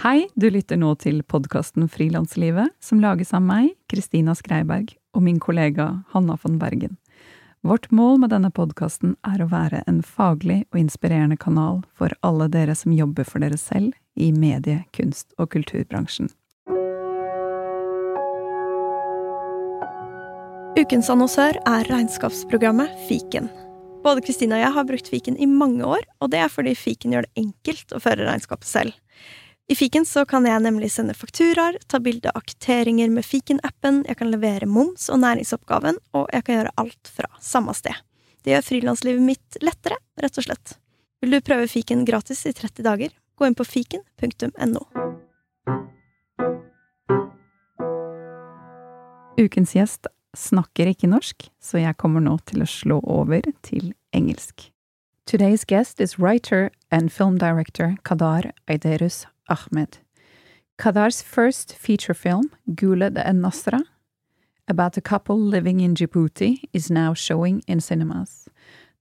Hei, du lytter nå til podkasten Frilanslivet, som lages av meg, Kristina Skreiberg, og min kollega Hanna von Bergen. Vårt mål med denne podkasten er å være en faglig og inspirerende kanal for alle dere som jobber for dere selv i medie-, kunst- og kulturbransjen. Ukens annonsør er regnskapsprogrammet Fiken. Både Kristina og jeg har brukt Fiken i mange år, og det er fordi Fiken gjør det enkelt å føre regnskapet selv. I Fiken så kan jeg nemlig sende fakturaer, ta bilde av kvitteringer med Fiken-appen, jeg kan levere moms og næringsoppgaven, og jeg kan gjøre alt fra samme sted. Det gjør frilanslivet mitt lettere, rett og slett. Vil du prøve Fiken gratis i 30 dager? Gå inn på fiken.no. Ukens gjest snakker ikke norsk, så jeg kommer nå til å slå over til engelsk. Today's guest is writer and film director Kadar Aiderus Ahmed. Khadar's first feature film, Guled and Nasra, about a couple living in Djibouti, is now showing in cinemas.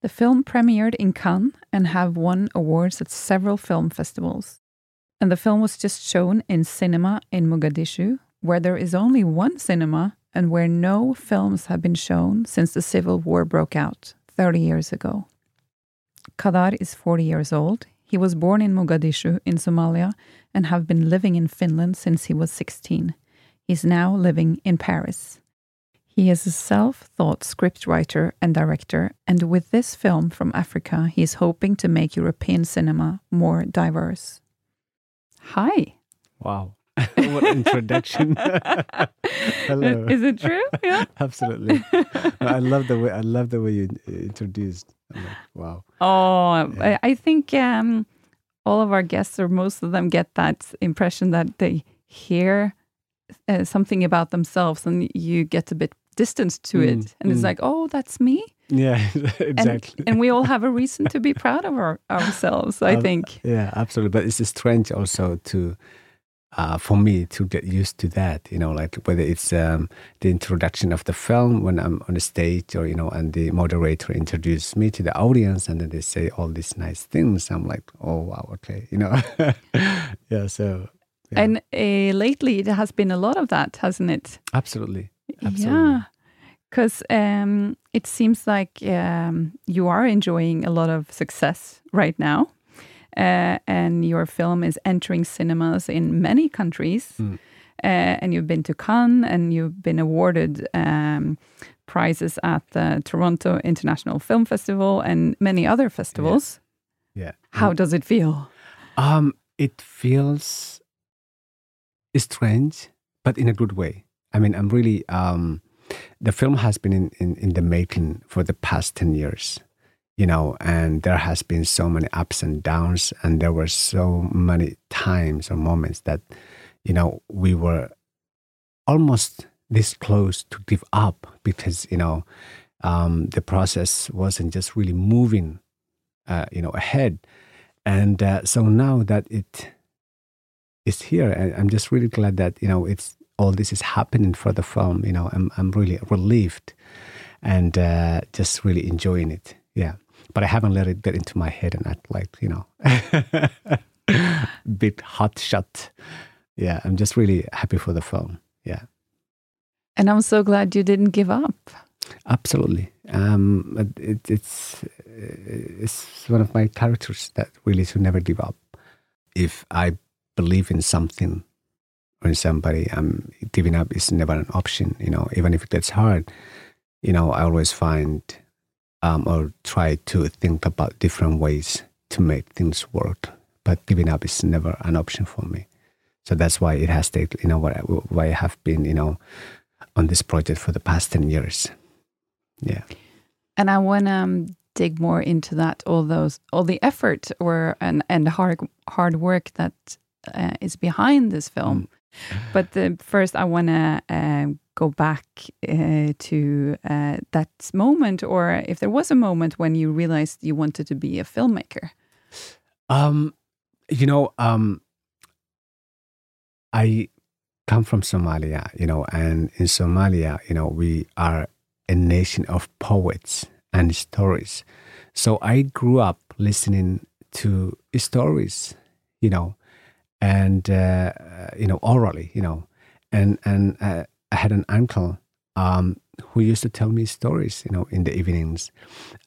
The film premiered in Cannes and have won awards at several film festivals. And the film was just shown in cinema in Mogadishu, where there is only one cinema and where no films have been shown since the civil war broke out 30 years ago. Kadar is 40 years old. He was born in Mogadishu in Somalia and have been living in Finland since he was 16. He's now living in Paris. He is a self taught scriptwriter and director, and with this film from Africa, he is hoping to make European cinema more diverse. Hi. Wow. what introduction. Hello. Is it true? Yeah. Absolutely. I love the way I love the way you introduced. Like, wow. Oh, yeah. I, I think um, all of our guests, or most of them, get that impression that they hear uh, something about themselves, and you get a bit distance to mm, it, and mm. it's like, oh, that's me. Yeah, exactly. And, and, we all have a reason to be proud of our, ourselves. I think. Yeah, absolutely. But it's strange also to uh, for me to get used to that, you know, like whether it's um, the introduction of the film when I'm on the stage or, you know, and the moderator introduces me to the audience and then they say all these nice things. I'm like, oh, wow, okay, you know. yeah, so. Yeah. And uh, lately there has been a lot of that, hasn't it? Absolutely. Absolutely. Yeah. Because um, it seems like um, you are enjoying a lot of success right now. Uh, and your film is entering cinemas in many countries. Mm. Uh, and you've been to Cannes and you've been awarded um, prizes at the Toronto International Film Festival and many other festivals. Yeah. yeah. How does it feel? Um, it feels strange, but in a good way. I mean, I'm really. Um, the film has been in, in, in the making for the past 10 years you know, and there has been so many ups and downs, and there were so many times or moments that, you know, we were almost this close to give up because you know um, the process wasn't just really moving, uh, you know, ahead, and uh, so now that it is here, I'm just really glad that you know it's all this is happening for the film. You know, I'm I'm really relieved and uh, just really enjoying it. Yeah but I haven't let it get into my head and act like, you know, bit hot shot. Yeah, I'm just really happy for the film. Yeah. And I'm so glad you didn't give up. Absolutely. Um, it, it's it's one of my characters that really to never give up. If I believe in something or in somebody, um, giving up is never an option. You know, even if it gets hard, you know, I always find um, or try to think about different ways to make things work. But giving up is never an option for me. So that's why it has taken, you know, why I have been, you know, on this project for the past 10 years. Yeah. And I want to um, dig more into that, all those, all the effort or, and, and hard, hard work that uh, is behind this film. Mm. But the, first, I want to uh, go back uh, to uh, that moment, or if there was a moment when you realized you wanted to be a filmmaker? Um, you know, um, I come from Somalia, you know, and in Somalia, you know, we are a nation of poets and stories. So I grew up listening to stories, you know, and uh, you know orally, you know, and and uh, I had an uncle um, who used to tell me stories, you know, in the evenings,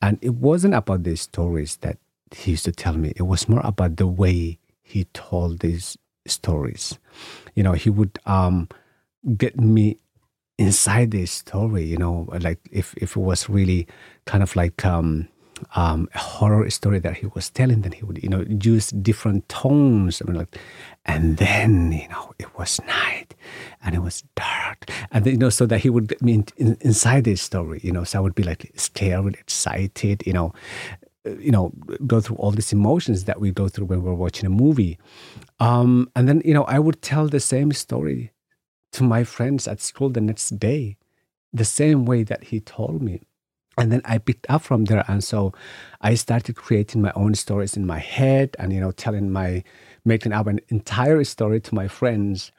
and it wasn't about these stories that he used to tell me. It was more about the way he told these stories. You know, he would um, get me inside this story. You know, like if if it was really kind of like um, um, a horror story that he was telling, then he would, you know, use different tones. I mean, like, and then, you know, it was night and it was dark. And then, you know, so that he would get me in, in, inside this story, you know, so I would be like scared, excited, you know, you know, go through all these emotions that we go through when we're watching a movie. Um, and then, you know, I would tell the same story to my friends at school the next day, the same way that he told me and then i picked up from there. And so i started creating my own stories in my head and you know telling my making up an entire story to my friends.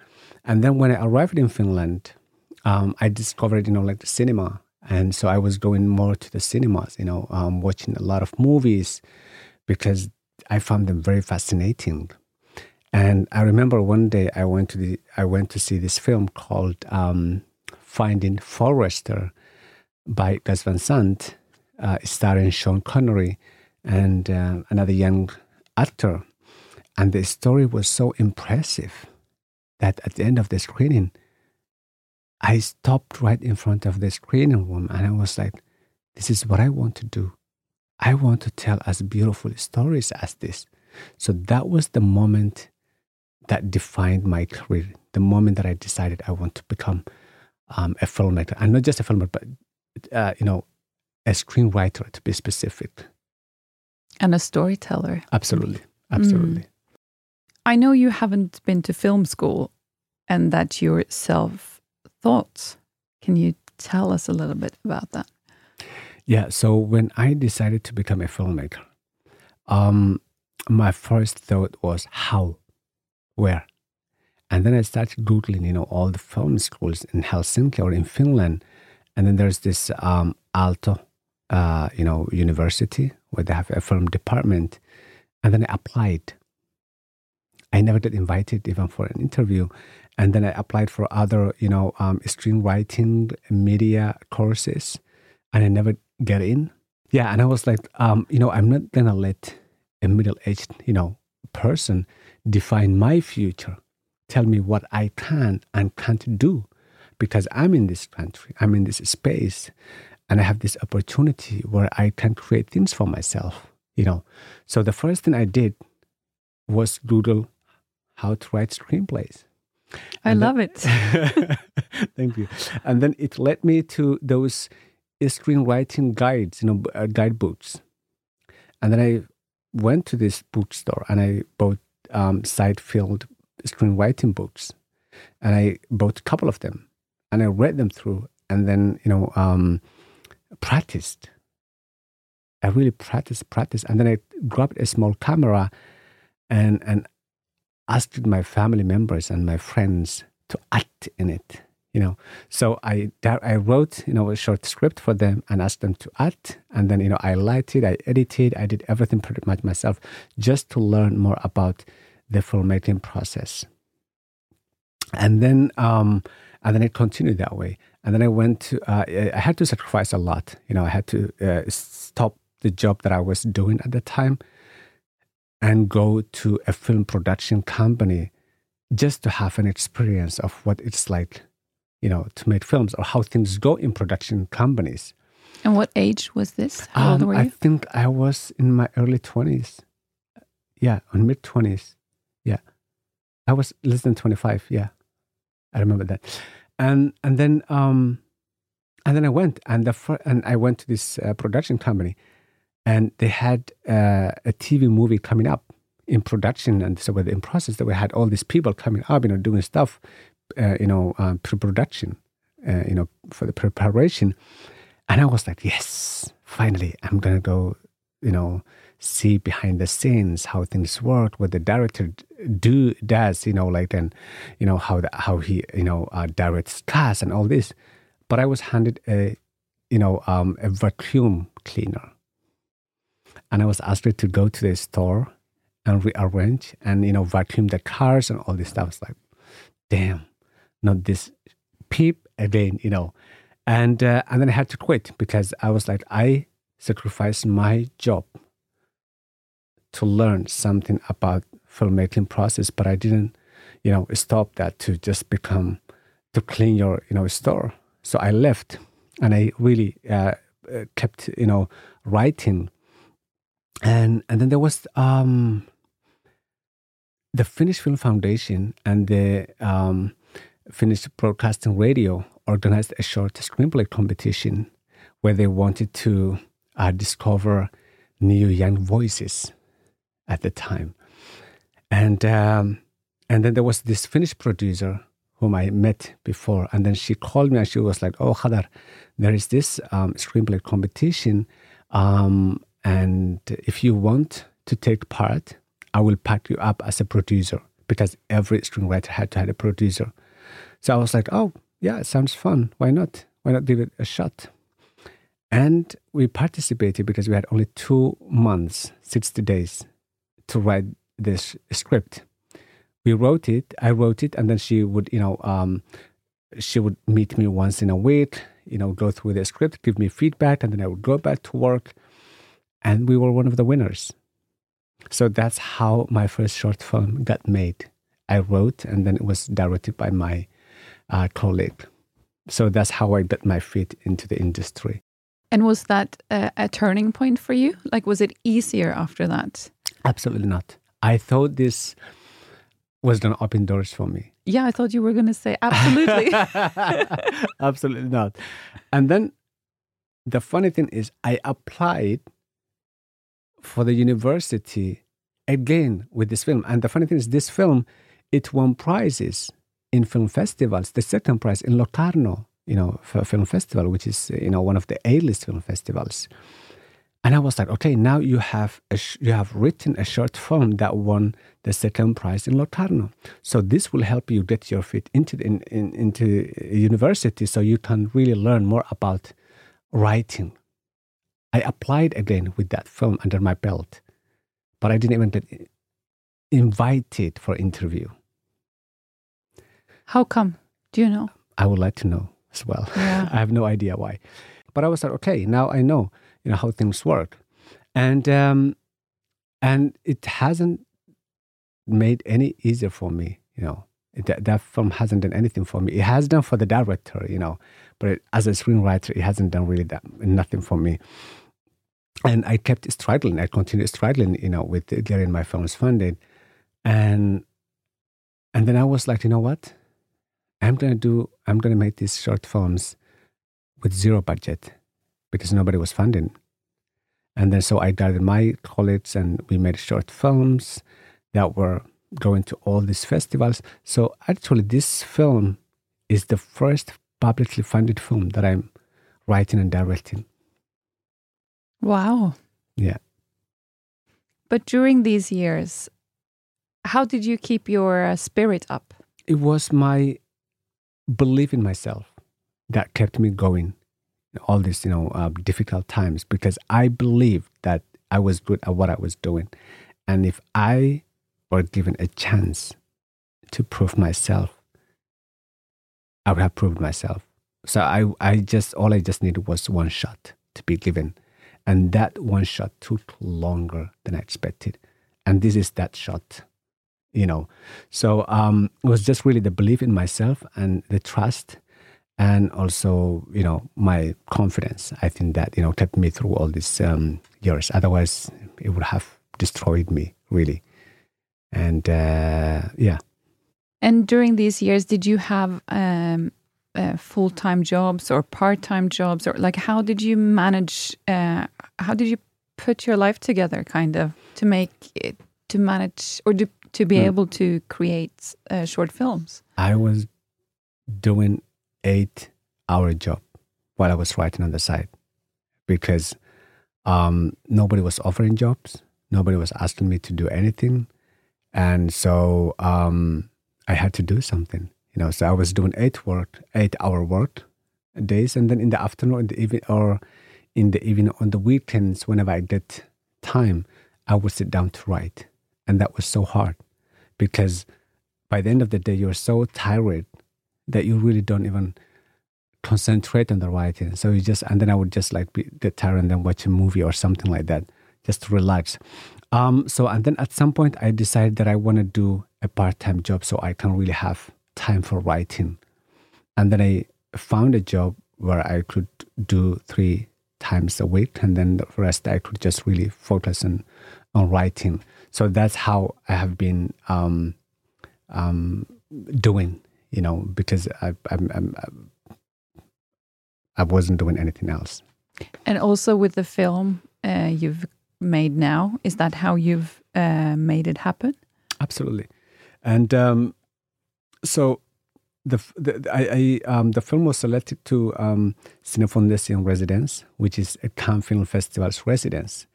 And then when i arrived in finland um, i discovered you know like the cinema. And so i was going more to the cinemas you know um, watching a lot of movies because i found them very fascinating. And i remember one day i went to the i went to see this film called um, finding forrester by Gus Van Sant, uh, starring Sean Connery and uh, another young actor. And the story was so impressive that at the end of the screening, I stopped right in front of the screening room and I was like, this is what I want to do. I want to tell as beautiful stories as this. So that was the moment that defined my career, the moment that I decided I want to become um, a filmmaker. And not just a filmmaker, but uh, you know, a screenwriter to be specific. And a storyteller. Absolutely. Absolutely. Mm. I know you haven't been to film school and that you're self thought. Can you tell us a little bit about that? Yeah. So when I decided to become a filmmaker, um, my first thought was how, where, and then I started googling, you know, all the film schools in Helsinki or in Finland and then there's this um, Aalto, uh, you know, university where they have a film department. And then I applied. I never get invited even for an interview. And then I applied for other, you know, um, screenwriting, media courses, and I never get in. Yeah, and I was like, um, you know, I'm not gonna let a middle-aged, you know, person define my future, tell me what I can and can't do because I'm in this country, I'm in this space, and I have this opportunity where I can create things for myself, you know. So the first thing I did was Google how to write screenplays. I and love then, it. thank you. And then it led me to those screenwriting guides, you know, uh, guidebooks. And then I went to this bookstore and I bought um, Field screenwriting books. And I bought a couple of them and I read them through and then, you know, um, practiced. I really practiced, practiced. And then I grabbed a small camera and, and asked my family members and my friends to act in it, you know. So I, I wrote, you know, a short script for them and asked them to act. And then, you know, I lighted, I edited, I did everything pretty much myself just to learn more about the filmmaking process. And then, um, and then it continued that way. And then I went to, uh, I had to sacrifice a lot. You know, I had to uh, stop the job that I was doing at the time and go to a film production company just to have an experience of what it's like, you know, to make films or how things go in production companies. And what age was this? How um, old were you? I think I was in my early 20s. Yeah, on mid 20s. Yeah. I was less than 25. Yeah. I remember that. And and then um, and then I went and the fir- and I went to this uh, production company, and they had uh, a TV movie coming up in production, and so in process that we had all these people coming up, you know, doing stuff, uh, you know, um, pre-production, uh, you know, for the preparation, and I was like, yes, finally, I'm gonna go, you know, see behind the scenes how things work, what the director do does, you know, like and you know how the, how he you know uh, directs cast and all this. But I was handed a you know um, a vacuum cleaner, and I was asked to go to the store and rearrange and, you know, vacuum the cars and all this stuff. It's like, damn, not this peep again, you know. And, uh, and then I had to quit because I was like, I sacrificed my job to learn something about filmmaking process, but I didn't, you know, stop that to just become to clean your, you know, store. So I left, and I really uh, uh, kept, you know, writing, and and then there was um, the Finnish Film Foundation and the um, Finnish Broadcasting Radio organized a short screenplay competition where they wanted to uh, discover new young voices at the time. And um, and then there was this Finnish producer whom I met before, and then she called me and she was like, "Oh, Khadar, there is this um, screenplay competition, um, and if you want to take part, I will pack you up as a producer because every screenwriter had to have a producer." So I was like, "Oh, yeah, it sounds fun. Why not? Why not give it a shot?" And we participated because we had only two months, 60 days to write this script. We wrote it. I wrote it, and then she would, you know, um, she would meet me once in a week. You know, go through the script, give me feedback, and then I would go back to work. And we were one of the winners. So that's how my first short film got made. I wrote, and then it was directed by my uh, colleague. So that's how I got my feet into the industry. And was that a, a turning point for you? Like, was it easier after that? Absolutely not. I thought this was going to open doors for me. Yeah, I thought you were going to say absolutely. Absolutely not. And then the funny thing is, I applied for the university again with this film. And the funny thing is, this film, it won prizes in film festivals. The second prize in Locarno, you know, film festival, which is you know one of the A-list film festivals. And I was like, okay, now you have a sh- you have written a short film that won the second prize in Locarno. So this will help you get your feet into the, in, in, into university, so you can really learn more about writing. I applied again with that film under my belt, but I didn't even get invited for interview. How come? Do you know? I would like to know as well. Yeah. I have no idea why, but I was like, okay, now I know you know how things work, and um, and it hasn't made any easier for me. You know, that, that film hasn't done anything for me. It has done for the director, you know, but it, as a screenwriter, it hasn't done really that nothing for me. And I kept struggling. I continued struggling, you know, with getting my films funded, and and then I was like, you know what? I'm gonna do. I'm gonna make these short films with zero budget because nobody was funding. And then so I gathered my colleagues and we made short films that were going to all these festivals. So actually, this film is the first publicly funded film that I'm writing and directing. Wow. Yeah. But during these years, how did you keep your uh, spirit up? It was my belief in myself that kept me going all these, you know, uh, difficult times because I believed that I was good at what I was doing. And if I were given a chance to prove myself, I would have proved myself. So I, I just, all I just needed was one shot to be given. And that one shot took longer than I expected. And this is that shot, you know. So um, it was just really the belief in myself and the trust and also you know my confidence i think that you know kept me through all these um, years. Otherwise it would have destroyed me really. And uh, yeah. And during these years did you have um, uh, full-time jobs or part-time jobs? Or like how did you manage uh, how did you put your life together kind of to make it to manage or to, to be mm. able to create uh, short films? I was doing eight hour job while I was writing on the side because um, nobody was offering jobs. Nobody was asking me to do anything. And so um, I had to do something, you know. So I was doing eight work, eight hour work days. And then in the afternoon in the evening, or in the evening on the weekends, whenever I get time, I would sit down to write. And that was so hard because by the end of the day, you're so tired that you really don't even concentrate on the writing. So you just, and then I would just like be get tired and then watch a movie or something like that, just to relax. Um, so, and then at some point, I decided that I want to do a part time job so I can really have time for writing. And then I found a job where I could do three times a week, and then the rest I could just really focus on, on writing. So that's how I have been um, um, doing, you know, because I, I'm, I'm, I wasn't doing anything else. And also with the film uh, you've made now, is that how you've uh, made it happen? Absolutely, and um, so the the I, I um, the film was selected to um, Cinefoundation residence, which is a Cannes Film Festival's residence,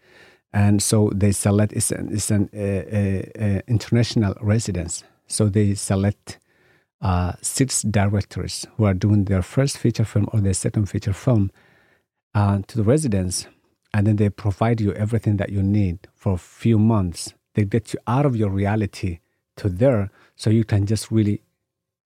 and so they select it's an, it's an uh, uh, uh, international residence. So they select uh, six directors who are doing their first feature film or their second feature film uh, to the residents, and then they provide you everything that you need for a few months. They get you out of your reality to there, so you can just really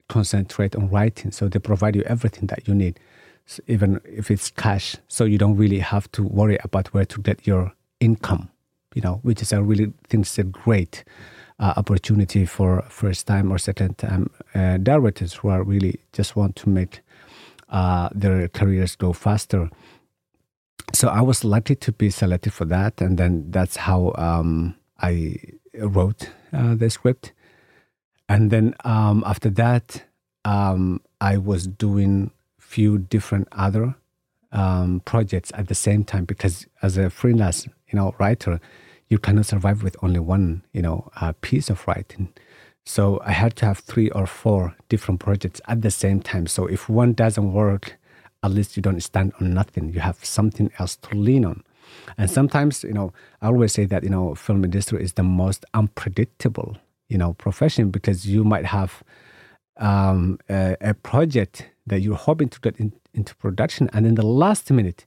concentrate on writing. So they provide you everything that you need, so even if it's cash. So you don't really have to worry about where to get your income. You know, which is a really thing a great uh, opportunity for first time or second time uh, directors who are really just want to make uh, their careers go faster. So I was lucky to be selected for that, and then that's how um, I wrote uh, the script. And then um, after that, um, I was doing few different other um, projects at the same time because as a freelance, you know, writer, you cannot survive with only one, you know, uh, piece of writing. So I had to have three or four different projects at the same time. So if one doesn't work, at least you don't stand on nothing. You have something else to lean on. And sometimes, you know, I always say that, you know, film industry is the most unpredictable, you know, profession because you might have um, a, a, project that you're hoping to get in, into production, and in the last minute,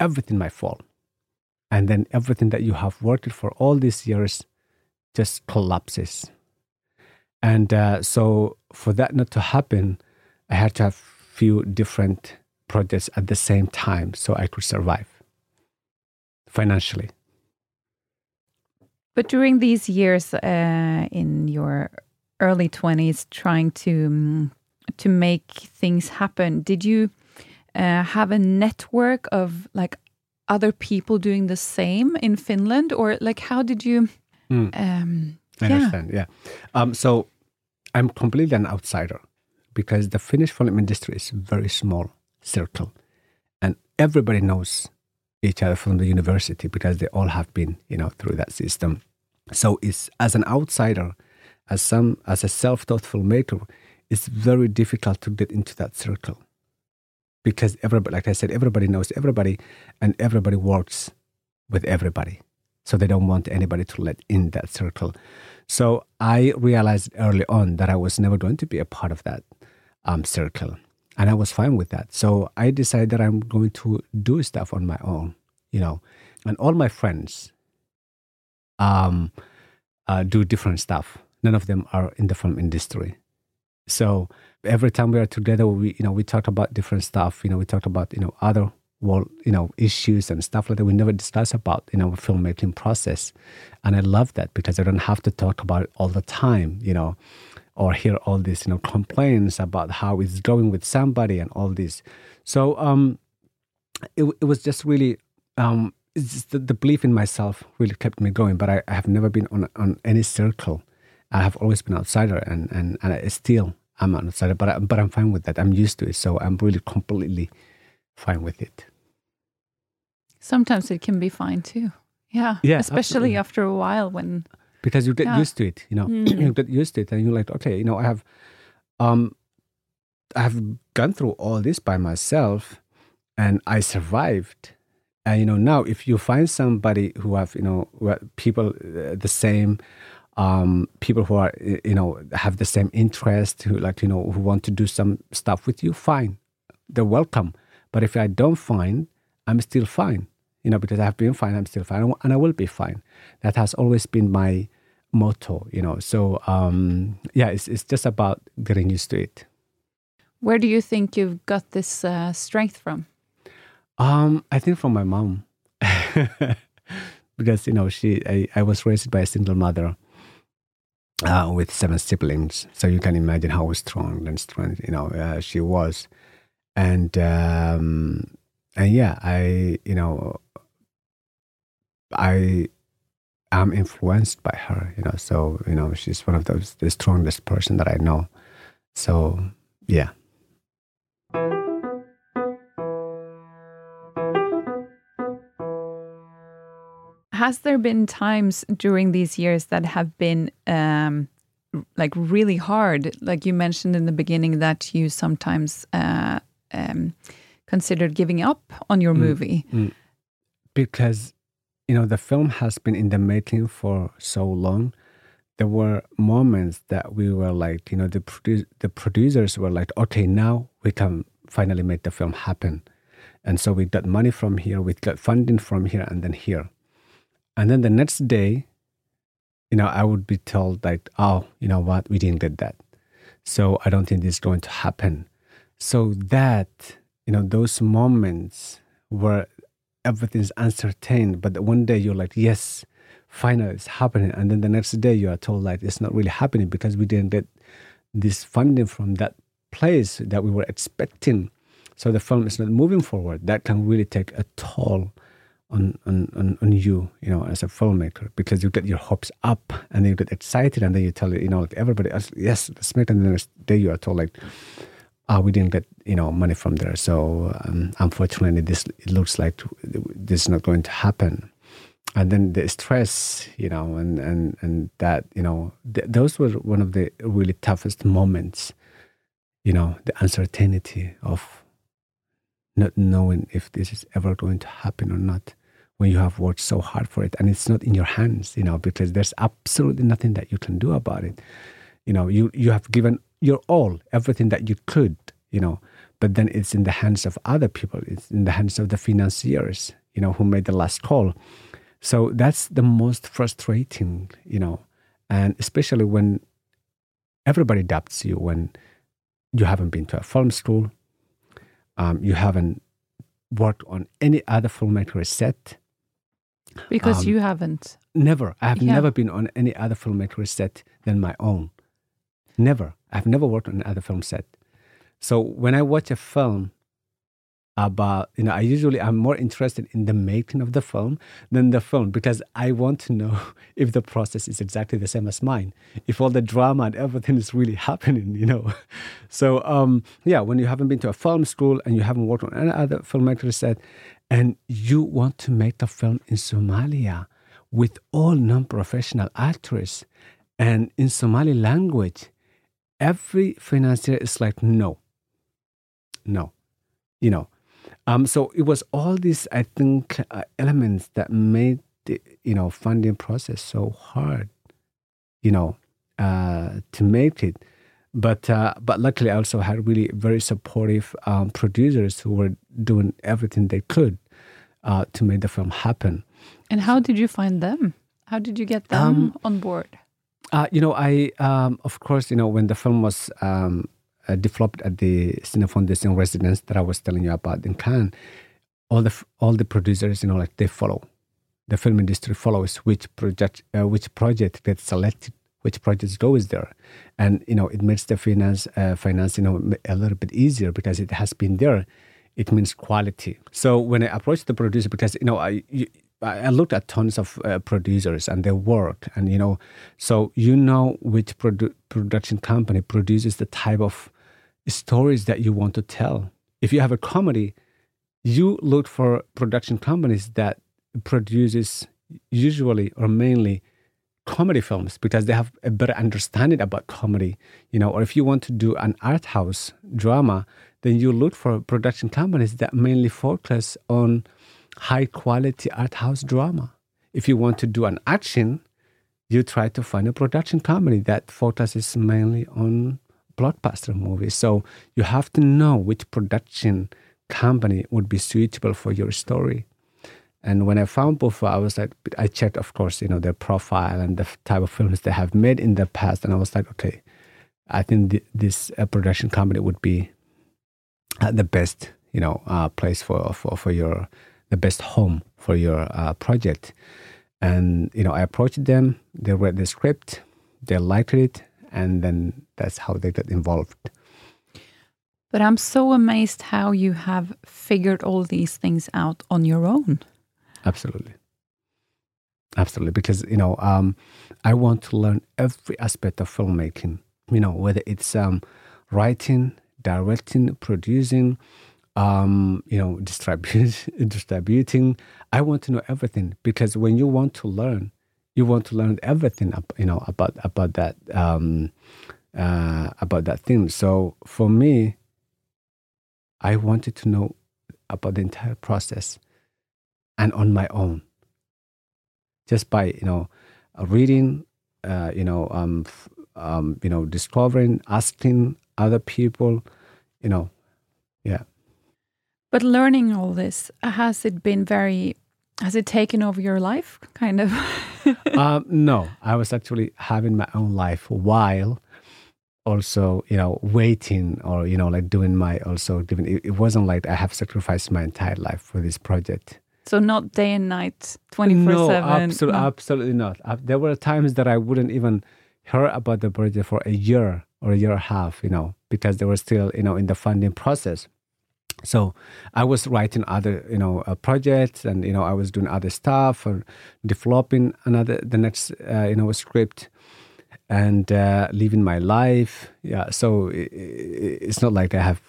everything might fall and then everything that you have worked for all these years just collapses. And uh, so, for that not to happen, I had to have few different projects at the same time so I could survive financially. But during these years uh, in your early twenties, trying to um, to make things happen, did you uh, have a network of like other people doing the same in Finland, or like how did you? Mm. Um, I yeah. understand. Yeah. Um, so I'm completely an outsider because the Finnish film industry is very small circle, and everybody knows each other from the university because they all have been, you know, through that system. So it's as an outsider, as some as a self-taught filmmaker, it's very difficult to get into that circle because everybody, like I said, everybody knows everybody and everybody works with everybody. So they don't want anybody to let in that circle. So I realized early on that I was never going to be a part of that um, circle. And I was fine with that. So I decided that I'm going to do stuff on my own, you know. And all my friends um, uh, do different stuff. None of them are in the film industry. So every time we are together, we you know we talk about different stuff. You know, we talk about you know other world you know issues and stuff like that. We never discuss about you know filmmaking process, and I love that because I don't have to talk about it all the time. You know, or hear all these you know complaints about how it's going with somebody and all this. So um, it it was just really um. The, the, belief in myself really kept me going, but I, I have never been on on any circle. I have always been outsider, and and and I still I'm not outsider, but I, but I'm fine with that. I'm used to it, so I'm really completely fine with it. Sometimes it can be fine too. Yeah. Yeah. Especially absolutely. after a while when because you get yeah. used to it, you know. Mm. you get used to it and you're like, okay, you know, I have um I have gone through all this by myself and I survived. And you know, now if you find somebody who have, you know, people uh, the same um, people who are you know have the same interest who like you know who want to do some stuff with you fine they're welcome but if i don't find i'm still fine you know because i've been fine i'm still fine and i will be fine that has always been my motto, you know. So um, yeah, it's it's just about getting used to it. Where do you think you've got this uh, strength from? Um, I think from my mom, because you know she I, I was raised by a single mother uh, with seven siblings, so you can imagine how strong and strong you know uh, she was, and um, and yeah, I you know I am influenced by her, you know. So you know she's one of those the strongest person that I know. So yeah. Has there been times during these years that have been um, like really hard? Like you mentioned in the beginning that you sometimes uh, um, considered giving up on your Mm, movie. mm. Because you know the film has been in the making for so long. There were moments that we were like, you know, the produ- the producers were like, okay, now we can finally make the film happen, and so we got money from here, we got funding from here, and then here, and then the next day, you know, I would be told like, oh, you know what, we didn't get that, so I don't think this is going to happen. So that you know, those moments where everything's uncertain, but one day you're like, yes, finally it's happening. And then the next day you are told like it's not really happening because we didn't get this funding from that place that we were expecting. So the film is not moving forward. That can really take a toll on, on, on, on you, you know, as a filmmaker, because you get your hopes up and then you get excited and then you tell, you know, like everybody else, yes, it. And the next day you are told like, ah, we didn't get you know money from there. So um, unfortunately, this it looks like this is not going to happen. And then the stress, you know, and and and that, you know, th- those were one of the really toughest moments. You know, the uncertainty of not knowing if this is ever going to happen or not when you have worked so hard for it. And it's not in your hands you know because there's absolutely nothing that you can do about it. You know you you have given your all everything that you could you know but then it's in the hands of other people. It's in the hands of the financiers you know who made the last call. So that's the most frustrating you know and especially when everybody doubts you when you haven't been to a film school um, you haven't worked on any other filmmaker's set Because Um, you haven't. Never. I have Yeah. never been on any other filmmaker's set than my own. Never. I've never worked on another film set. So when I watch a film about, you know, I usually I'm more interested in the making of the film than the film because I want to know if the process is exactly the same as mine, if all the drama and everything is really happening, you know. So um, yeah, when you haven't been to a film school and you haven't worked on any other filmmaker's set, and you want to make the film in Somalia with all non-professional actors and in Somali language, every financier is like, no, no, you know. Um, so it was all these, I think, uh, elements that made the you know funding process so hard, you know, uh, to make it. But uh, but luckily, I also had really very supportive um, producers who were doing everything they could uh, to make the film happen. And how did you find them? How did you get them Um, on board? Uh, you know, I um, of course, you know, when the film was um, uh, developed at the Cine Foundation residence that I was telling you about in Cannes, all the all the producers, you know, like they follow. The film industry follows which project uh, which project gets selected, which projects goes there, and you know, it makes the finance uh, finance you know a little bit easier because it has been there. It means quality. So when I approached the producer, because you know, I you, I I looked at tons of uh, producers and their work, and you know, so you know which produ- production company produces the type of stories that you want to tell. If you have a comedy, you look for production companies that produces usually or mainly comedy films because they have a better understanding about comedy, you know. Or if you want to do an art house drama, then you look for production companies that mainly focus on high quality art house drama. If you want to do an action, you try to find a production company that focuses mainly on blockbuster movies. So you have to know which production company would be suitable for your story. And when I found Bufo, I was like, I checked, of course, you know, their profile and the type of films they have made in the past. And I was like, okay, I think th- this uh, production company would be uh, the best, you know, uh, place for, for, for your, the best home for your uh, project. And, you know, I approached them, they read the script, they liked it, and then that's how they got involved. But I'm so amazed how you have figured all these things out on your own. Absolutely. Absolutely. Because, you know, um, I want to learn every aspect of filmmaking, you know, whether it's um, writing, directing, producing, um, you know, distribute, distributing. I want to know everything because when you want to learn, you want to learn everything, you know, about about that um, uh, about that thing. So for me, I wanted to know about the entire process, and on my own, just by you know, reading, uh, you know, um, um, you know, discovering, asking other people, you know, yeah. But learning all this, has it been very, has it taken over your life, kind of? um, no, I was actually having my own life while also, you know, waiting or, you know, like doing my also doing, it, it wasn't like I have sacrificed my entire life for this project. So not day and night, 24 no, 7? Absolutely, no, absolutely not. Uh, there were times that I wouldn't even hear about the project for a year or a year and a half, you know, because they were still, you know, in the funding process. So I was writing other, you know, uh, projects, and you know, I was doing other stuff or developing another the next, uh, you know, script, and uh, living my life. Yeah, so it, it's not like I have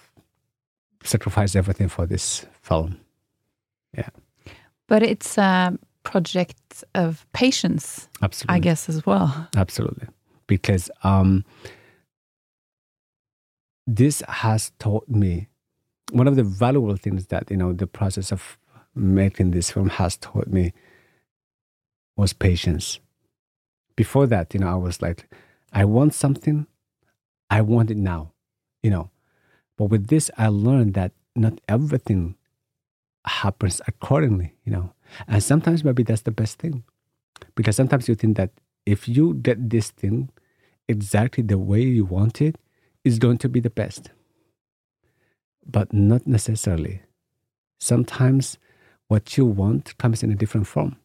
sacrificed everything for this film. Yeah, but it's a project of patience, absolutely. I guess as well. Absolutely, because um, this has taught me one of the valuable things that you know the process of making this film has taught me was patience. Before that, you know, I was like, I want something, I want it now, you know. But with this, I learned that not everything happens accordingly, you know. And sometimes maybe that's the best thing. Because sometimes you think that if you get this thing exactly the way you want it, it's going to be the best but not necessarily. Sometimes what you want comes in a different form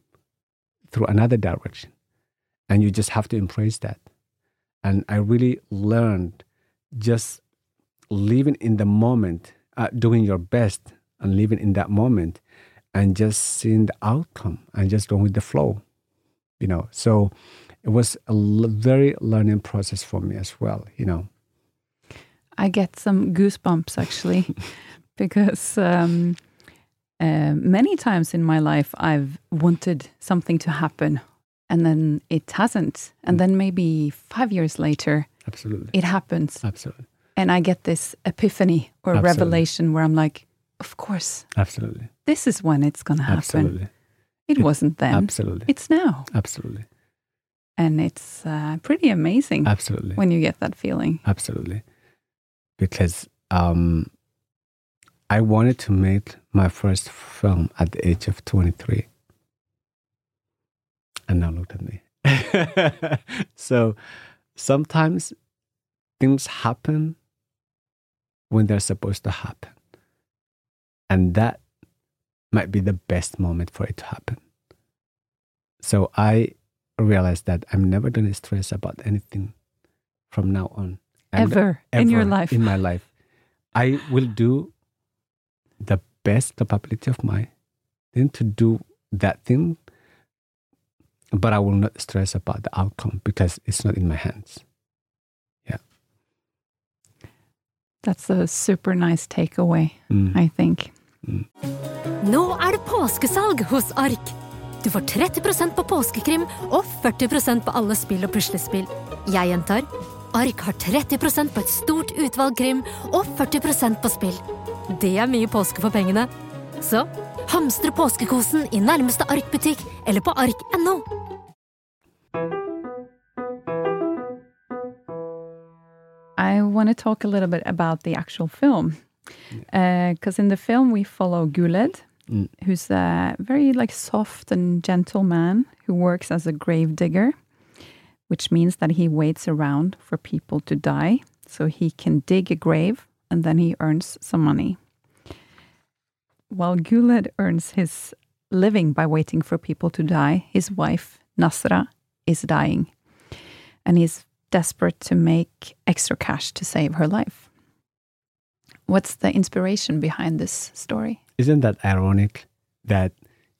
through another direction. And you just have to embrace that. And I really learned just living in the moment, uh, doing your best and living in that moment and just seeing the outcome and just going with the flow. You know, so it was a very learning process for me as well, you know. I get some goosebumps actually, because um, uh, many times in my life I've wanted something to happen and then it hasn't. And mm. then maybe five years later, absolutely, it happens. Absolutely. And I get this epiphany or absolutely. revelation where I'm like, of course. Absolutely. This is when it's going to happen. Absolutely. It, it wasn't then. Absolutely. It's now. Absolutely. And it's uh, pretty amazing. Absolutely. When you get that feeling. Absolutely because um, I wanted to make my first film at the age of 23. And now look at me. so sometimes things happen when they're supposed to happen. And that might be the best moment for it to happen. So I realized that I'm never going to stress about anything from now on ever, ever in your life. In my life. I will do the best capability of mine then to do that thing, but I will not stress about the outcome because it's not in my hands. Yeah. That's a super nice takeaway, mm. I think. Mm. Nå er det påskesalg hos Ark. Du får 30 på påskekrim og 40 på alle spill og puslespill. Jeg gjentar Ark har 30% på et stort utvalg krim og 40% på spill. Det er mye påske for pengene. Så hamstre påskekosen i nærmeste Ark-butikk eller på ark.no. I want to talk a little bit about the actual film. Because uh, in the film, we follow Guled, Mm. who's a very like soft and gentle man who works as a grave digger, which means that he waits around for people to die so he can dig a grave and then he earns some money. While Guled earns his living by waiting for people to die, his wife, Nasra, is dying. And he's desperate to make extra cash to save her life. What's the inspiration behind this story? Isn't that ironic that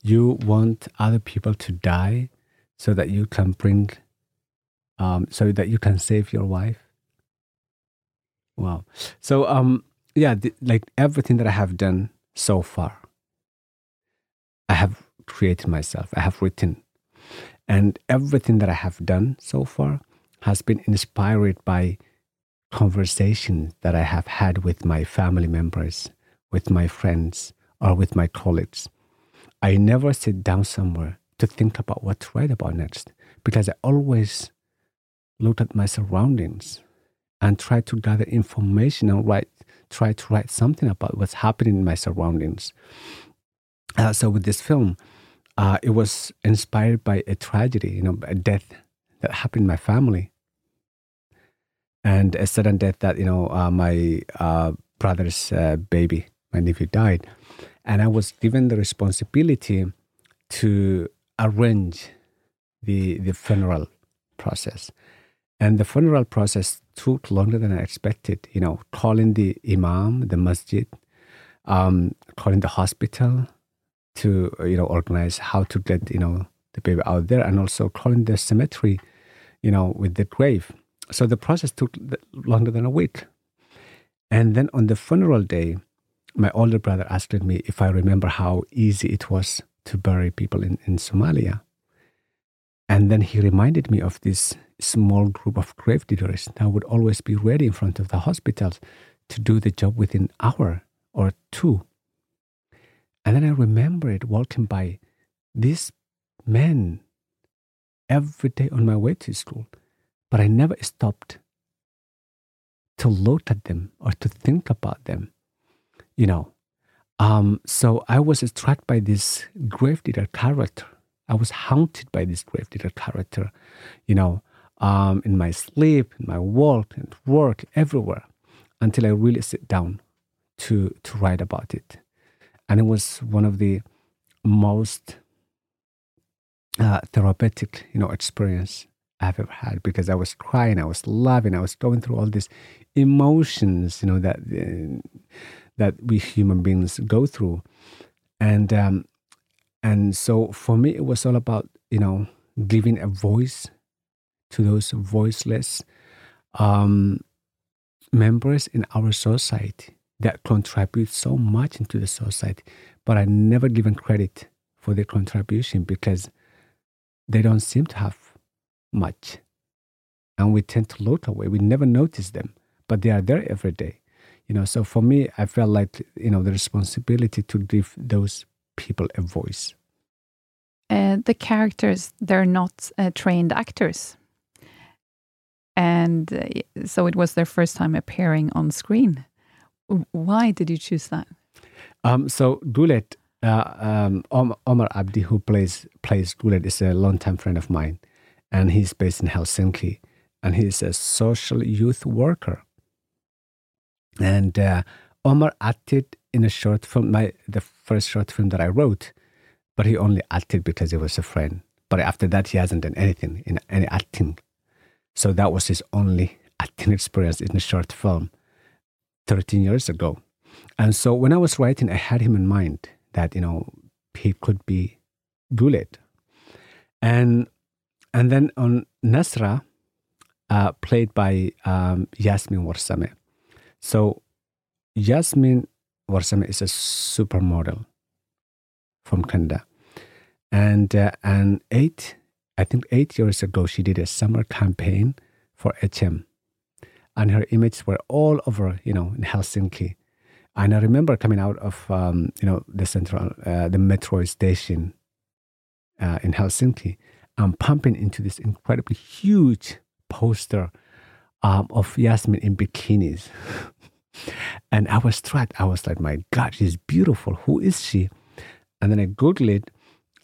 you want other people to die so that you can bring, um, so that you can save your wife? Wow. So, um, yeah, like everything that I have done so far, I have created myself. I have written, and everything that I have done so far has been inspired by conversations that I have had with my family members, with my friends, or with my colleagues. I never sit down somewhere to think about what to write about next because I always look at my surroundings and tried to gather information and write, try to write something about what's happening in my surroundings. Uh, so with this film, uh, it was inspired by a tragedy, you know, a death that happened in my family, and a sudden death that you know uh, my uh, brother's uh, baby, my nephew, died, and I was given the responsibility to arrange the the funeral process. And the funeral process took longer than I expected. You know, calling the imam, the masjid, um, calling the hospital to you know organize how to get you know the baby out there, and also calling the cemetery, you know, with the grave. So the process took longer than a week. And then on the funeral day, my older brother asked me if I remember how easy it was to bury people in, in Somalia. And then he reminded me of this small group of grave diggers that would always be ready in front of the hospitals to do the job within an hour or two. And then I remembered walking by these men every day on my way to school, but I never stopped to look at them or to think about them, you know. Um, so I was struck by this grave digger character. I was haunted by this grave digger character, you know, um, in my sleep, in my walk and work, everywhere, until I really sit down to to write about it. And it was one of the most uh, therapeutic, you know, experience I've ever had because I was crying, I was laughing, I was going through all these emotions, you know, that uh, that we human beings go through, and um, and so for me, it was all about you know giving a voice to those voiceless um, members in our society that contribute so much into the society, but are never given credit for their contribution because they don't seem to have much. And we tend to look away. We never notice them, but they are there every day. You know, so for me, I felt like, you know, the responsibility to give those people a voice. Uh, the characters, they're not uh, trained actors. And uh, so it was their first time appearing on screen. Why did you choose that? Um, so Guled, uh, um, Omar Abdi, who plays plays Guled, is a longtime friend of mine, and he's based in Helsinki, and he's a social youth worker. And uh, Omar acted in a short film, my the first short film that I wrote, but he only acted because he was a friend. But after that, he hasn't done anything in any acting. So that was his only acting experience in a short film 13 years ago. And so when I was writing, I had him in mind that, you know, he could be Guled. And, and then on Nasra, uh, played by um, Yasmin Warsame. So Yasmin Warsame is a supermodel from Canada. And, uh, and eight, I think eight years ago, she did a summer campaign for HM and her images were all over, you know, in Helsinki. And I remember coming out of, um, you know, the central, uh, the metro station uh, in Helsinki and pumping into this incredibly huge poster um, of Yasmin in bikinis. and I was struck. I was like, my God, she's beautiful. Who is she? And then I Googled it,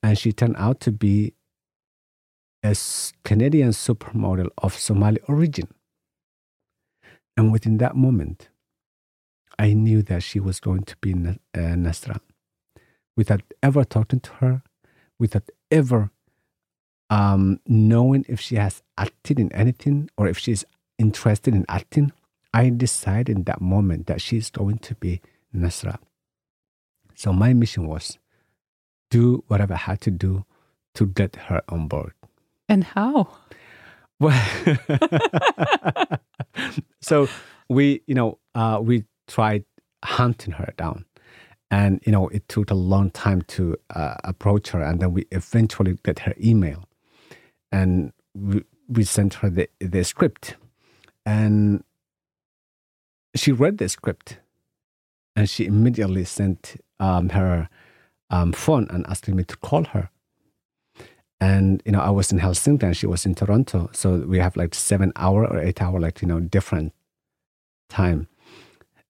and she turned out to be a Canadian supermodel of Somali origin. And within that moment, I knew that she was going to be uh, Nasra. Without ever talking to her, without ever um, knowing if she has acted in anything or if she's interested in acting, I decided in that moment that she's going to be Nasra. So my mission was do whatever I had to do to get her on board. And how? Well, so we, you know, uh, we tried hunting her down, and you know, it took a long time to uh, approach her, and then we eventually get her email, and we, we sent her the the script, and she read the script, and she immediately sent um, her um, phone and asked me to call her. And you know, I was in Helsinki and she was in Toronto, so we have like seven hour or eight hour, like you know, different time.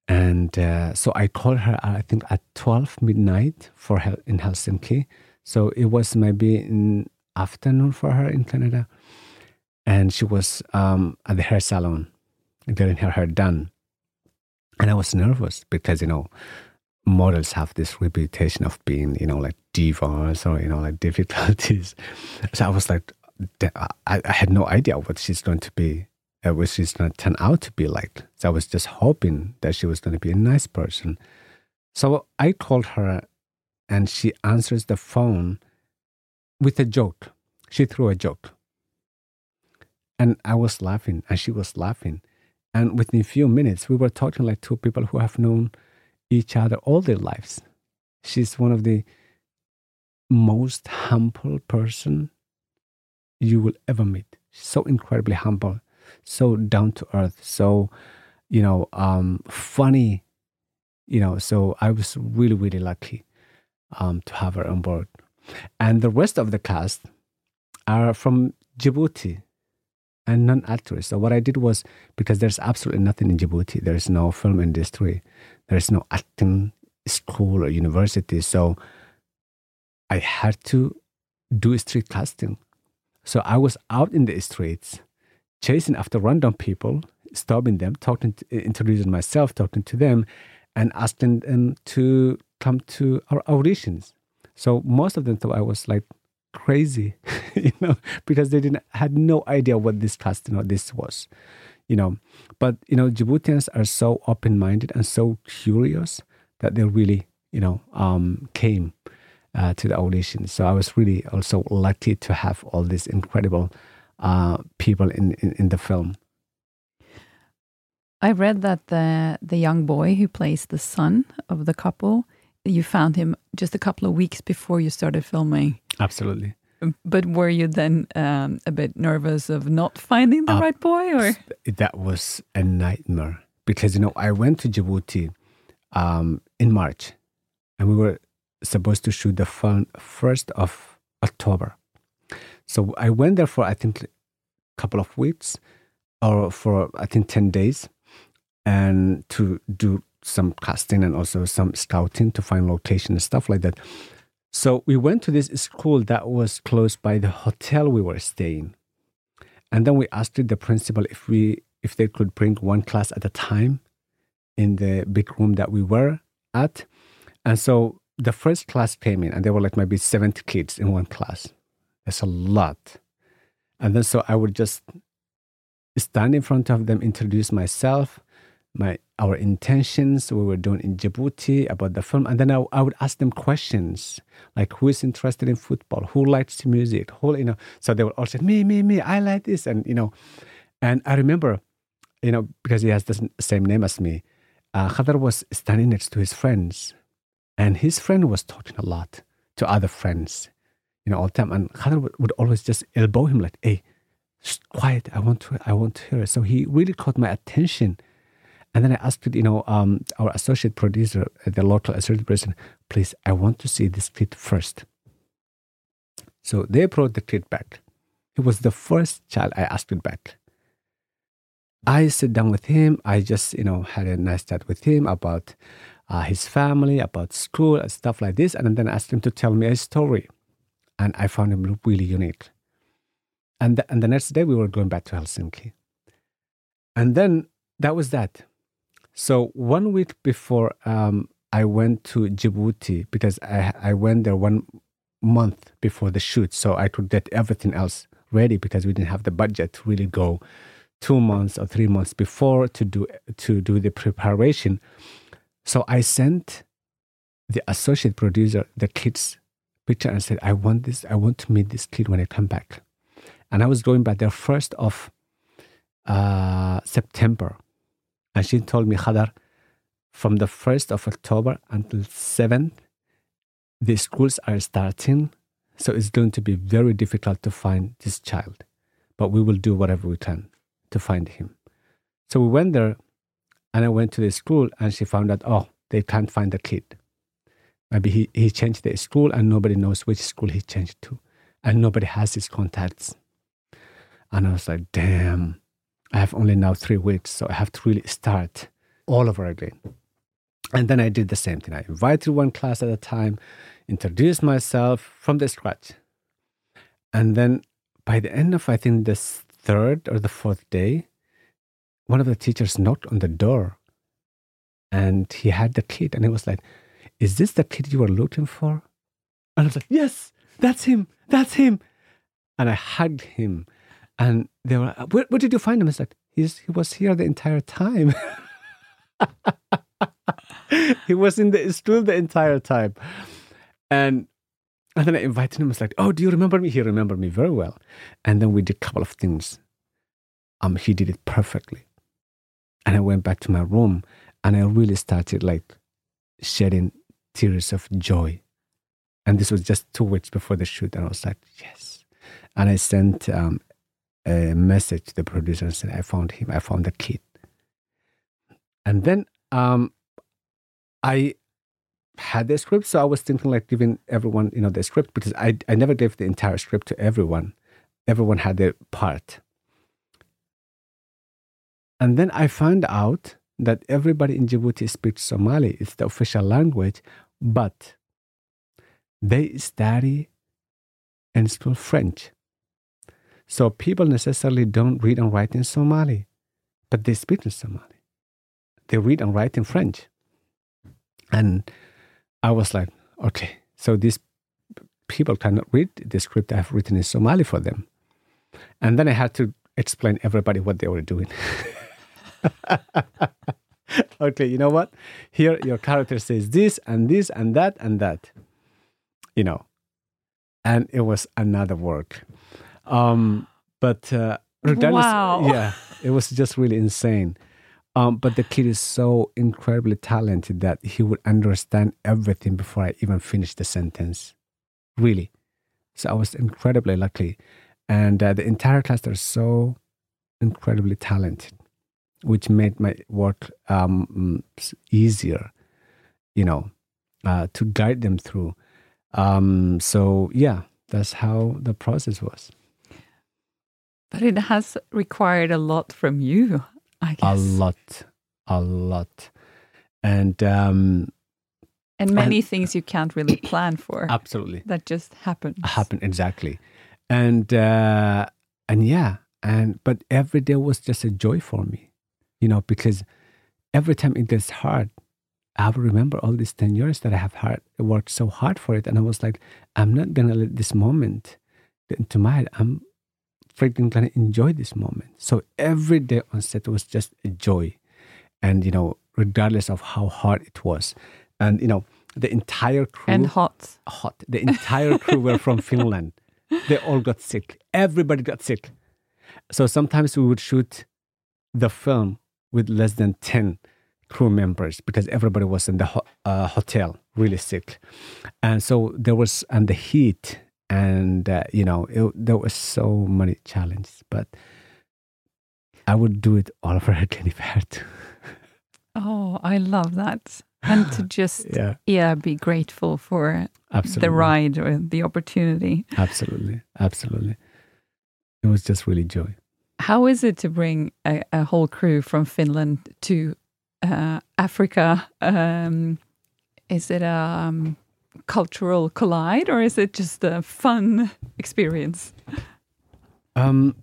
And uh, so I called her, I think at twelve midnight for her in Helsinki. So it was maybe in afternoon for her in Canada, and she was um, at the hair salon getting her hair done. And I was nervous because you know models have this reputation of being, you know, like divas or, you know, like difficulties. So I was like, I, had no idea what she's going to be, uh, what she's going to turn out to be like. So I was just hoping that she was going to be a nice person. So I called her and she answers the phone with a joke. She threw a joke. And I was laughing and she was laughing. And within a few minutes, we were talking like two people who have known each other all their lives. She's one of the most humble person you will ever meet. So incredibly humble, so down to earth, so you know, um, funny. You know, so I was really, really lucky um, to have her on board. And the rest of the cast are from Djibouti and non actors. So what I did was because there's absolutely nothing in Djibouti, there's no film industry, there's no acting school or university. So I had to do street casting. So I was out in the streets, chasing after random people, stopping them, talking, to, introducing myself, talking to them, and asking them to come to our auditions. So most of them thought I was like crazy, you know, because they didn't had no idea what this casting or this was you know. But you know, Djiboutians are so open-minded and so curious that they really, you know, um, came uh, to the audition. So I was really also lucky to have all these incredible uh, people in, in, in the film. I read that the the young boy who plays the son of the couple, you found him just a couple of weeks before you started filming. Absolutely. But were you then um, a bit nervous of not finding the uh, right boy, or that was a nightmare because you know I went to Djibouti um, in March, and we were supposed to shoot the film first of October. So I went there for I think a couple of weeks, or for I think ten days, and to do some casting and also some scouting to find location and stuff like that. So we went to this school that was close by the hotel we were staying. And then we asked the principal if we if they could bring one class at a time in the big room that we were at. And so the first class came in and there were like maybe 70 kids in one class. That's a lot. And then so I would just stand in front of them, introduce myself, my our intentions we were doing in Djibouti about the film, and then I, I would ask them questions like who is interested in football, who likes music, who you know. So they would all say me, me, me. I like this, and you know. And I remember, you know, because he has the same name as me, uh, Khadar was standing next to his friends, and his friend was talking a lot to other friends, you know, all the time. And Khadar would, would always just elbow him like, "Hey, quiet! I want to, I want to hear." It. So he really caught my attention and then I asked, you know, um, our associate producer, the local associate person, please, I want to see this kid first. So they brought the kid back. He was the first child I asked it back. I sit down with him. I just, you know, had a nice chat with him about uh, his family, about school, and stuff like this. And then asked him to tell me a story. And I found him really unique. And the, and the next day we were going back to Helsinki. And then that was that. So one week before um, I went to Djibouti because I, I went there one month before the shoot, so I could get everything else ready because we didn't have the budget to really go two months or three months before to do to do the preparation. So I sent the associate producer the kid's picture and said, I want this, I want to meet this kid when I come back. And I was going back there first of uh, September. And she told me, Khadar, from the 1st of October until 7th, the schools are starting. So it's going to be very difficult to find this child. But we will do whatever we can to find him. So we went there and I went to the school and she found out, oh, they can't find the kid. Maybe he, he changed the school and nobody knows which school he changed to. And nobody has his contacts. And I was like, damn, I have only now three weeks. So I have to really start all over again. And then I did the same thing. I invited one class at a time, introduced myself from the scratch. And then by the end of, I think, the third or the fourth day, one of the teachers knocked on the door and he had the kid and he was like, Is this the kid you were looking for? And I was like, Yes, that's him, that's him. And I hugged him and they were, Where, where did you find him? I said, He's, He was here the entire time. he was in the school the entire time. And and then I invited him. I was like, "Oh, do you remember me?" He remembered me very well. And then we did a couple of things. Um, he did it perfectly. And I went back to my room, and I really started like shedding tears of joy. And this was just two weeks before the shoot, and I was like, "Yes." And I sent um, a message the producer and said, "I found him. I found the kid." And then um, I had the script, so I was thinking like giving everyone, you know, the script because I I never gave the entire script to everyone. Everyone had their part. And then I found out that everybody in Djibouti speaks Somali. It's the official language, but they study and school French. So people necessarily don't read and write in Somali, but they speak in Somali. They read and write in French. And I was like, okay, so these people cannot read the script I've written in Somali for them. And then I had to explain everybody what they were doing. okay, you know what? Here your character says this and this and that and that. You know. And it was another work. Um, but uh, regardless, Wow. yeah, it was just really insane. Um, but the kid is so incredibly talented that he would understand everything before I even finished the sentence. Really. So I was incredibly lucky. And uh, the entire class are so incredibly talented, which made my work um, easier, you know, uh, to guide them through. Um, so, yeah, that's how the process was. But it has required a lot from you, I guess. A lot, a lot. And um, And many things you can't really plan for. absolutely. that just happens. happen exactly and uh and yeah and but every day was just a joy for me you know because every time it gets hard i will remember all these 10 years that i have hard, worked so hard for it and i was like i'm not gonna let this moment get into my head i'm freaking gonna enjoy this moment so every day on set was just a joy and you know regardless of how hard it was and you know the entire crew And hot. hot. The entire crew were from Finland. They all got sick. Everybody got sick. So sometimes we would shoot the film with less than 10 crew members because everybody was in the ho- uh, hotel really sick. And so there was, and the heat, and, uh, you know, it, there was so many challenges. But I would do it all over again if I had to. Oh, I love that. And to just, Yeah, yeah, be grateful for absolutely. the ride or the opportunity. Absolutely. Absolutely. It was just really joy. How is it to bring a, a whole crew from Finland to uh, Africa? Um, is it a um, cultural collide or is it just a fun experience? Um,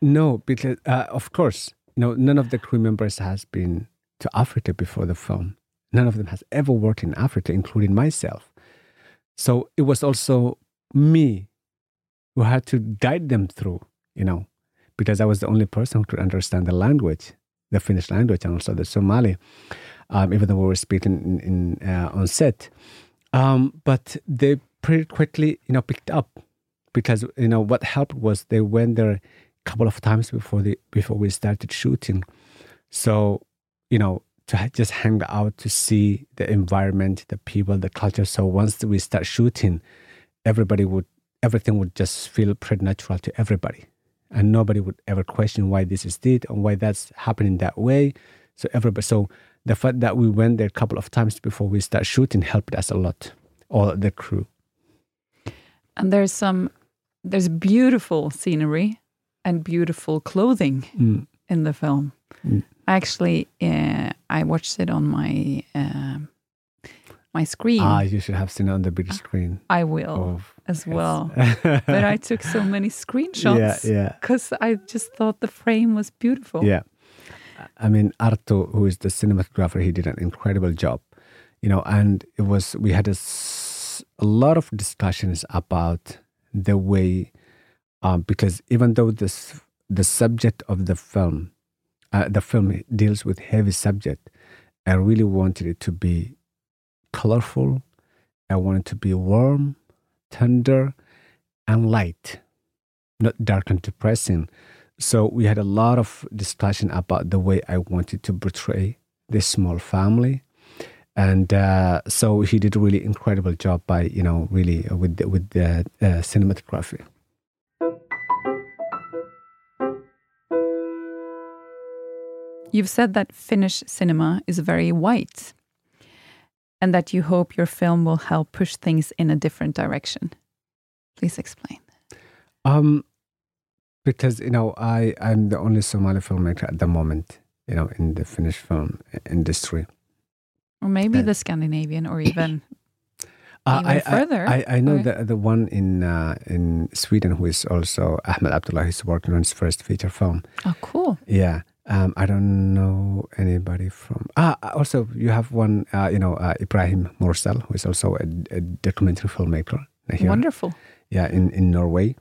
no, because uh, of course, you know, none of the crew members has been to Africa before the film. None of them has ever worked in Africa, including myself. So it was also me who had to guide them through, you know, because I was the only person who could understand the language, the Finnish language, and also the Somali, um, even though we were speaking in, in uh, on set. Um, but they pretty quickly, you know, picked up because you know what helped was they went there a couple of times before the before we started shooting. So you know to just hang out to see the environment, the people, the culture. So once we start shooting, everybody would everything would just feel pretty natural to everybody, and nobody would ever question why this is did and why that's happening that way. So everybody, so the fact that we went there a couple of times before we start shooting helped us a lot, all the crew. And there's some, there's beautiful scenery and beautiful clothing Mm. in the film. Mm. Actually, uh, I watched it on my uh, my screen. Ah, you should have seen it on the big screen. I will Of as yes. well. but I took so many screenshots Yeah, yeah. because I just thought the frame was beautiful. Yeah. I mean, Arto, who is the cinematographer, he did an incredible job, you know, and it was, we had a lot of discussions about the way, um, because even though this, the subject of the film, uh, the film deals with heavy subject, I really wanted it to be colorful. I wanted to be warm, tender, and light, not dark and depressing. So we had a lot of discussion about the way I wanted to portray this small family, and uh, so he did a really incredible job by you know really with the, with the uh, cinematography. You've said that Finnish cinema is very white and that you hope your film will help push things in a different direction. Please explain. Um, because you know I I'm the only Somali filmmaker at the moment, you know, in the Finnish film industry. Or maybe Uh, the Scandinavian or even Uh, Even I, further, I, I, know or- the the one in uh, in Sweden who is also Ahmed Abdullah. He's working on his first feature film. Oh cool. Yeah. Um, I don't know anybody from. Ah, also you have one. Uh, you know, uh, Ibrahim Morsel, who is also a, a documentary filmmaker. here. Wonderful. Yeah, in in Norway.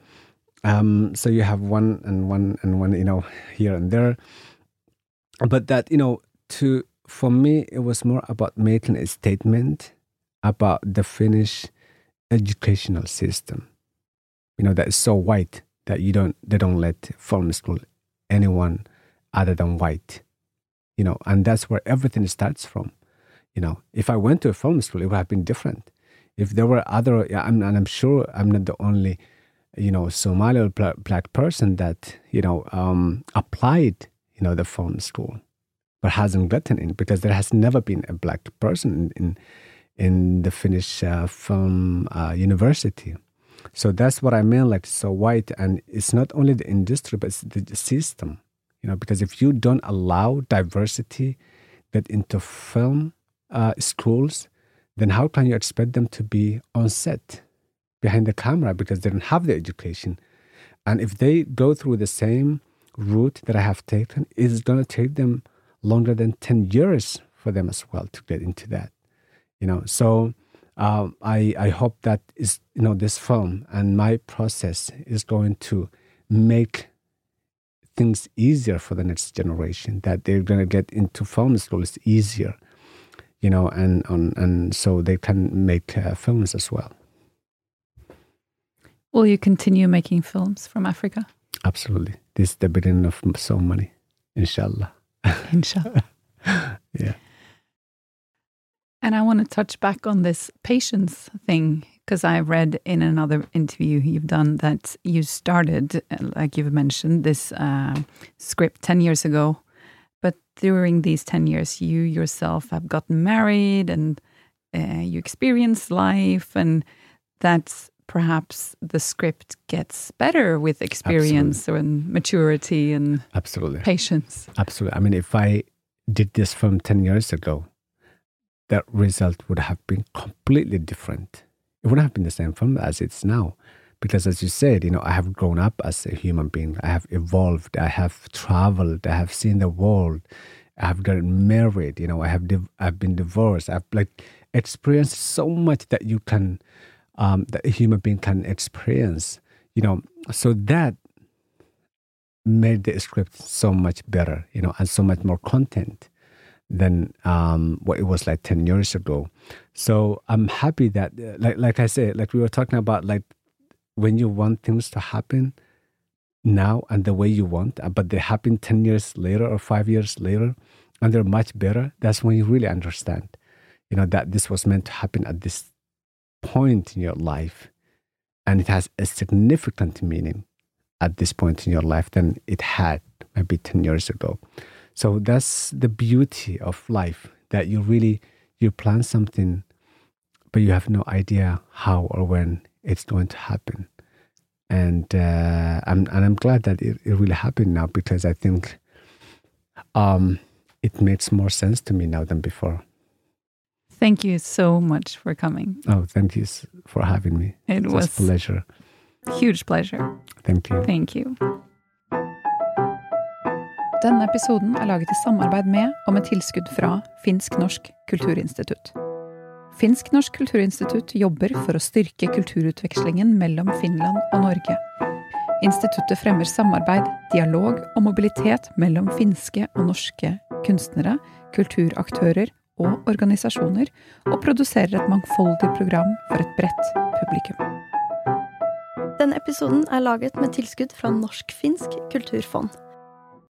Um, so you have one and one and one. You know, here and there. But that you know, to for me, it was more about making a statement about the Finnish educational system. You know, that is so white that you don't they don't let film school anyone other than white. You know, and that's where everything starts from. You know, if I went to a film school, it would have been different. If there were other, I'm, and I'm sure I'm not the only, you know, Somali black person that you know um, applied, you know, the film school, but hasn't gotten in because there has never been a black person in in, in the Finnish uh, film uh, university. So that's what I mean, like so white, and it's not only the industry, but it's the system, you know, because if you don't allow diversity get into film uh, schools, then how can you expect them to be on set behind the camera because they don't have the education? And if they go through the same route that I have taken, it's going to take them longer than 10 years for them as well to get into that you know so um, I, I hope that is you know this film and my process is going to make things easier for the next generation that they're going to get into film schools easier you know and on and so they can make uh, films as well Will you continue making films from Africa? absolutely this is the beginning of so many inshallah Inshallah. yeah And I want to touch back on this patience thing because I read in another interview you've done that you started, like you've mentioned, this uh, script 10 years ago. But during these 10 years, you yourself have gotten married and uh, you experience life, and that's perhaps the script gets better with experience and maturity and absolutely patience. Absolutely. I mean, if I did this film 10 years ago, that result would have been completely different. It wouldn't have been the same film as it's now. Because as you said, you know, I have grown up as a human being. I have evolved. I have traveled. I have seen the world. I have gotten married. You know, I have div- I've been divorced. I've like experienced so much that you can, um, that a human being can experience. You know, so that made the script so much better. You know, and so much more content than um, what it was like 10 years ago. So I'm happy that, uh, like, like I said, like we were talking about, like when you want things to happen now and the way you want, uh, but they happen 10 years later or five years later, and they're much better, that's when you really understand, you know, that this was meant to happen at this point in your life. And it has a significant meaning at this point in your life than it had maybe 10 years ago. So that's the beauty of life that you really you plan something but you have no idea how or when it's going to happen. And uh, I'm and I'm glad that it, it really happened now because I think um, it makes more sense to me now than before. Thank you so much for coming. Oh, thank you for having me. It, it was, was a pleasure. Huge pleasure. Thank you. Thank you. Denne episoden er laget i samarbeid med og med tilskudd fra Finsk-Norsk Kulturinstitutt. Finsk-Norsk Kulturinstitutt jobber for å styrke kulturutvekslingen mellom Finland og Norge. Instituttet fremmer samarbeid, dialog og mobilitet mellom finske og norske kunstnere, kulturaktører og organisasjoner, og produserer et mangfoldig program for et bredt publikum. Denne episoden er laget med tilskudd fra Norsk-finsk kulturfond.